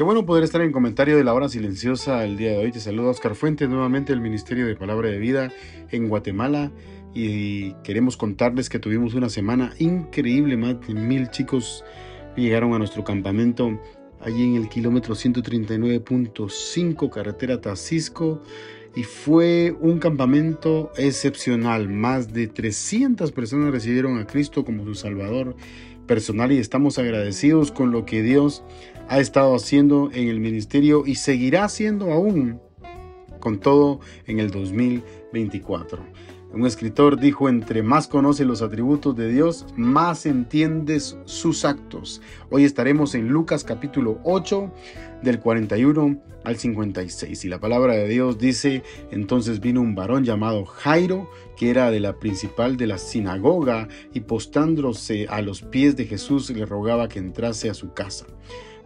Qué bueno poder estar en comentario de la hora silenciosa el día de hoy. Te saluda Oscar Fuentes nuevamente del Ministerio de Palabra de Vida en Guatemala y queremos contarles que tuvimos una semana increíble. Más de mil chicos llegaron a nuestro campamento allí en el kilómetro 139.5 carretera Tacisco y fue un campamento excepcional. Más de 300 personas recibieron a Cristo como su Salvador personal y estamos agradecidos con lo que Dios ha estado haciendo en el ministerio y seguirá haciendo aún con todo en el 2024. Un escritor dijo, entre más conoce los atributos de Dios, más entiendes sus actos. Hoy estaremos en Lucas capítulo 8, del 41 al 56. Y la palabra de Dios dice, entonces vino un varón llamado Jairo, que era de la principal de la sinagoga, y postándose a los pies de Jesús le rogaba que entrase a su casa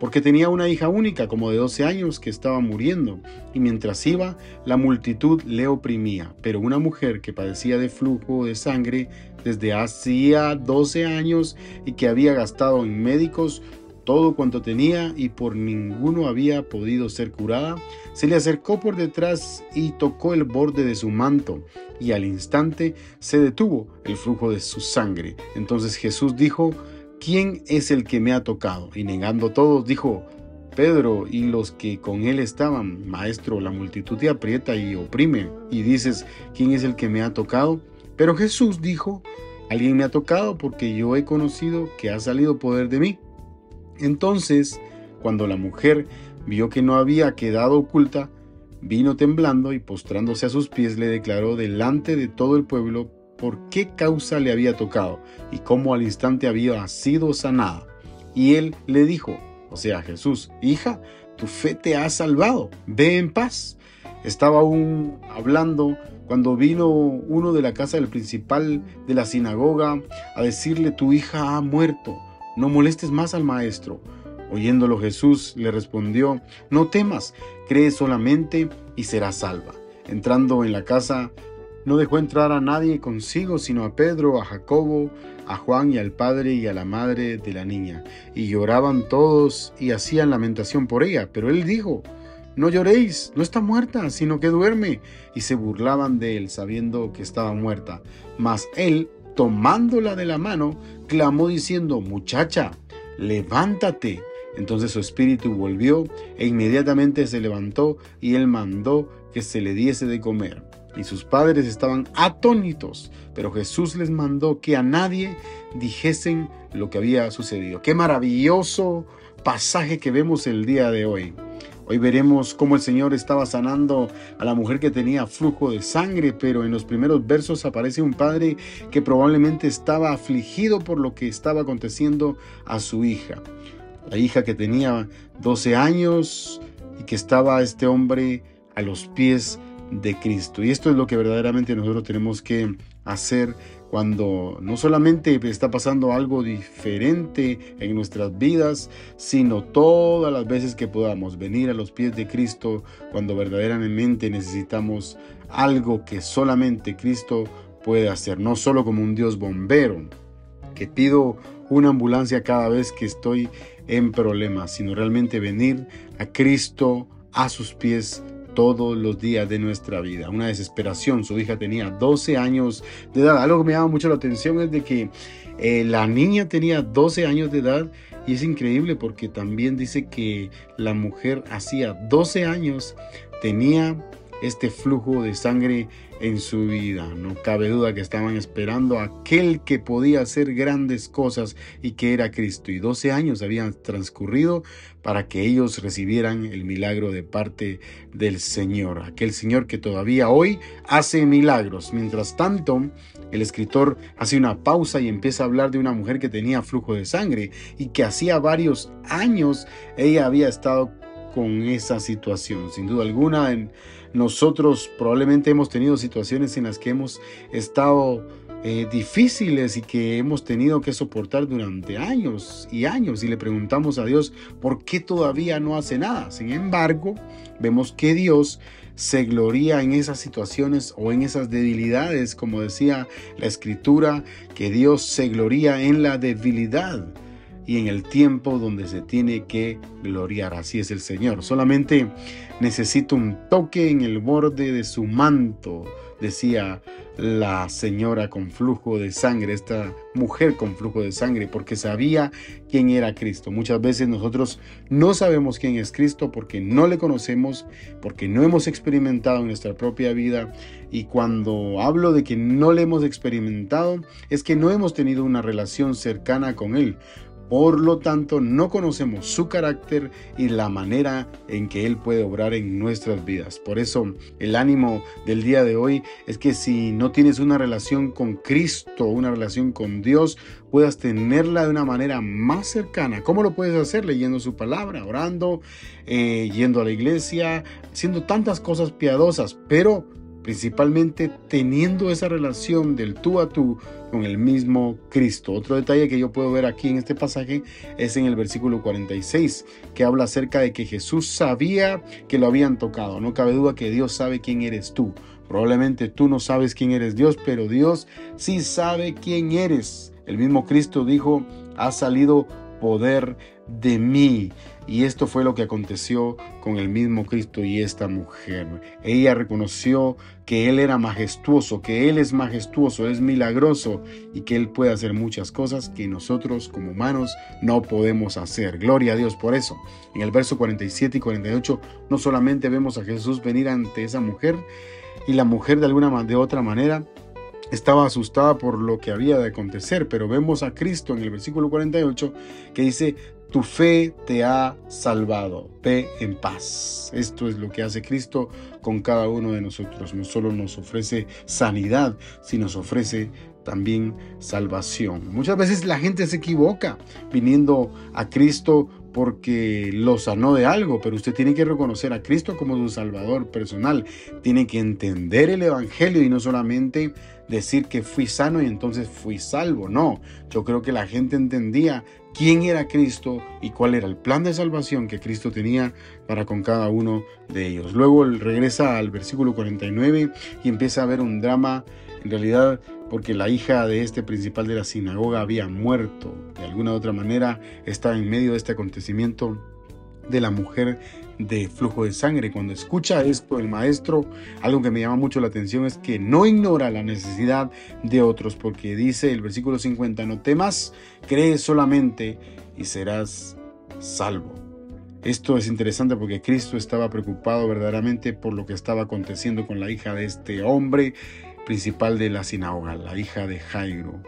porque tenía una hija única como de 12 años que estaba muriendo, y mientras iba, la multitud le oprimía, pero una mujer que padecía de flujo de sangre desde hacía 12 años y que había gastado en médicos todo cuanto tenía y por ninguno había podido ser curada, se le acercó por detrás y tocó el borde de su manto, y al instante se detuvo el flujo de su sangre. Entonces Jesús dijo, ¿quién es el que me ha tocado? Y negando todos, dijo, Pedro y los que con él estaban, Maestro, la multitud te aprieta y oprime, y dices, ¿quién es el que me ha tocado? Pero Jesús dijo, alguien me ha tocado porque yo he conocido que ha salido poder de mí. Entonces, cuando la mujer vio que no había quedado oculta, vino temblando y postrándose a sus pies le declaró delante de todo el pueblo por qué causa le había tocado y cómo al instante había sido sanada. Y él le dijo, o sea, Jesús, hija, tu fe te ha salvado, ve en paz. Estaba aún hablando cuando vino uno de la casa del principal de la sinagoga a decirle, tu hija ha muerto, no molestes más al maestro. Oyéndolo Jesús le respondió, no temas, cree solamente y serás salva. Entrando en la casa, no dejó entrar a nadie consigo, sino a Pedro, a Jacobo, a Juan y al padre y a la madre de la niña. Y lloraban todos y hacían lamentación por ella. Pero él dijo, no lloréis, no está muerta, sino que duerme. Y se burlaban de él, sabiendo que estaba muerta. Mas él, tomándola de la mano, clamó diciendo, muchacha, levántate. Entonces su espíritu volvió e inmediatamente se levantó y él mandó que se le diese de comer y sus padres estaban atónitos, pero Jesús les mandó que a nadie dijesen lo que había sucedido. Qué maravilloso pasaje que vemos el día de hoy. Hoy veremos cómo el Señor estaba sanando a la mujer que tenía flujo de sangre, pero en los primeros versos aparece un padre que probablemente estaba afligido por lo que estaba aconteciendo a su hija. La hija que tenía 12 años y que estaba este hombre a los pies de Cristo. Y esto es lo que verdaderamente nosotros tenemos que hacer cuando no solamente está pasando algo diferente en nuestras vidas, sino todas las veces que podamos venir a los pies de Cristo cuando verdaderamente necesitamos algo que solamente Cristo puede hacer, no solo como un Dios bombero, que pido una ambulancia cada vez que estoy en problemas, sino realmente venir a Cristo a sus pies todos los días de nuestra vida. Una desesperación. Su hija tenía 12 años de edad. Algo que me llama mucho la atención es de que eh, la niña tenía 12 años de edad y es increíble porque también dice que la mujer hacía 12 años tenía este flujo de sangre en su vida. No cabe duda que estaban esperando a aquel que podía hacer grandes cosas y que era Cristo. Y 12 años habían transcurrido para que ellos recibieran el milagro de parte del Señor. Aquel Señor que todavía hoy hace milagros. Mientras tanto, el escritor hace una pausa y empieza a hablar de una mujer que tenía flujo de sangre y que hacía varios años ella había estado con esa situación. Sin duda alguna, en nosotros probablemente hemos tenido situaciones en las que hemos estado eh, difíciles y que hemos tenido que soportar durante años y años y le preguntamos a Dios por qué todavía no hace nada. Sin embargo, vemos que Dios se gloria en esas situaciones o en esas debilidades, como decía la escritura, que Dios se gloria en la debilidad y en el tiempo donde se tiene que gloriar. Así es el Señor. Solamente necesito un toque en el borde de su manto, decía la señora con flujo de sangre, esta mujer con flujo de sangre, porque sabía quién era Cristo. Muchas veces nosotros no sabemos quién es Cristo porque no le conocemos, porque no hemos experimentado en nuestra propia vida. Y cuando hablo de que no le hemos experimentado, es que no hemos tenido una relación cercana con Él. Por lo tanto, no conocemos su carácter y la manera en que Él puede obrar en nuestras vidas. Por eso, el ánimo del día de hoy es que si no tienes una relación con Cristo, una relación con Dios, puedas tenerla de una manera más cercana. ¿Cómo lo puedes hacer? Leyendo su palabra, orando, eh, yendo a la iglesia, haciendo tantas cosas piadosas, pero principalmente teniendo esa relación del tú a tú con el mismo Cristo. Otro detalle que yo puedo ver aquí en este pasaje es en el versículo 46, que habla acerca de que Jesús sabía que lo habían tocado. No cabe duda que Dios sabe quién eres tú. Probablemente tú no sabes quién eres Dios, pero Dios sí sabe quién eres. El mismo Cristo dijo, ha salido poder de mí. Y esto fue lo que aconteció con el mismo Cristo y esta mujer. Ella reconoció que Él era majestuoso, que Él es majestuoso, es milagroso y que Él puede hacer muchas cosas que nosotros como humanos no podemos hacer. Gloria a Dios por eso. En el verso 47 y 48 no solamente vemos a Jesús venir ante esa mujer y la mujer de alguna de otra manera estaba asustada por lo que había de acontecer, pero vemos a Cristo en el versículo 48 que dice, tu fe te ha salvado, ve en paz. Esto es lo que hace Cristo con cada uno de nosotros. No solo nos ofrece sanidad, sino nos ofrece también salvación. Muchas veces la gente se equivoca viniendo a Cristo porque lo sanó de algo, pero usted tiene que reconocer a Cristo como su Salvador personal. Tiene que entender el Evangelio y no solamente decir que fui sano y entonces fui salvo. No, yo creo que la gente entendía quién era Cristo y cuál era el plan de salvación que Cristo tenía para con cada uno de ellos. Luego regresa al versículo 49 y empieza a ver un drama, en realidad porque la hija de este principal de la sinagoga había muerto. De alguna u otra manera estaba en medio de este acontecimiento de la mujer de flujo de sangre. Cuando escucha esto el maestro, algo que me llama mucho la atención es que no ignora la necesidad de otros, porque dice el versículo 50, no temas, cree solamente y serás salvo. Esto es interesante porque Cristo estaba preocupado verdaderamente por lo que estaba aconteciendo con la hija de este hombre principal de la sinagoga, la hija de Jairo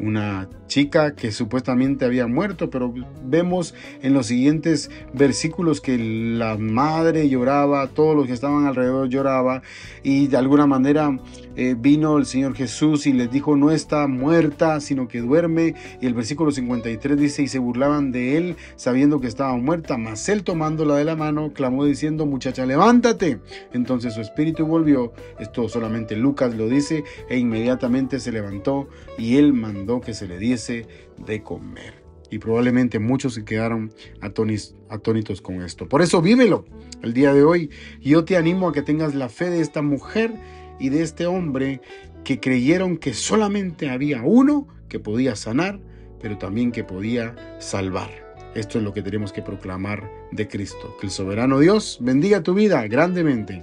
una chica que supuestamente había muerto, pero vemos en los siguientes versículos que la madre lloraba, todos los que estaban alrededor lloraba y de alguna manera eh, vino el Señor Jesús y les dijo no está muerta, sino que duerme y el versículo 53 dice y se burlaban de él sabiendo que estaba muerta, mas él tomándola de la mano clamó diciendo muchacha levántate, entonces su espíritu volvió, esto solamente Lucas lo dice e inmediatamente se levantó y él mandó que se le diese de comer. Y probablemente muchos se quedaron atónitos con esto. Por eso vívelo el día de hoy. Yo te animo a que tengas la fe de esta mujer y de este hombre que creyeron que solamente había uno que podía sanar, pero también que podía salvar. Esto es lo que tenemos que proclamar de Cristo. Que el soberano Dios bendiga tu vida grandemente.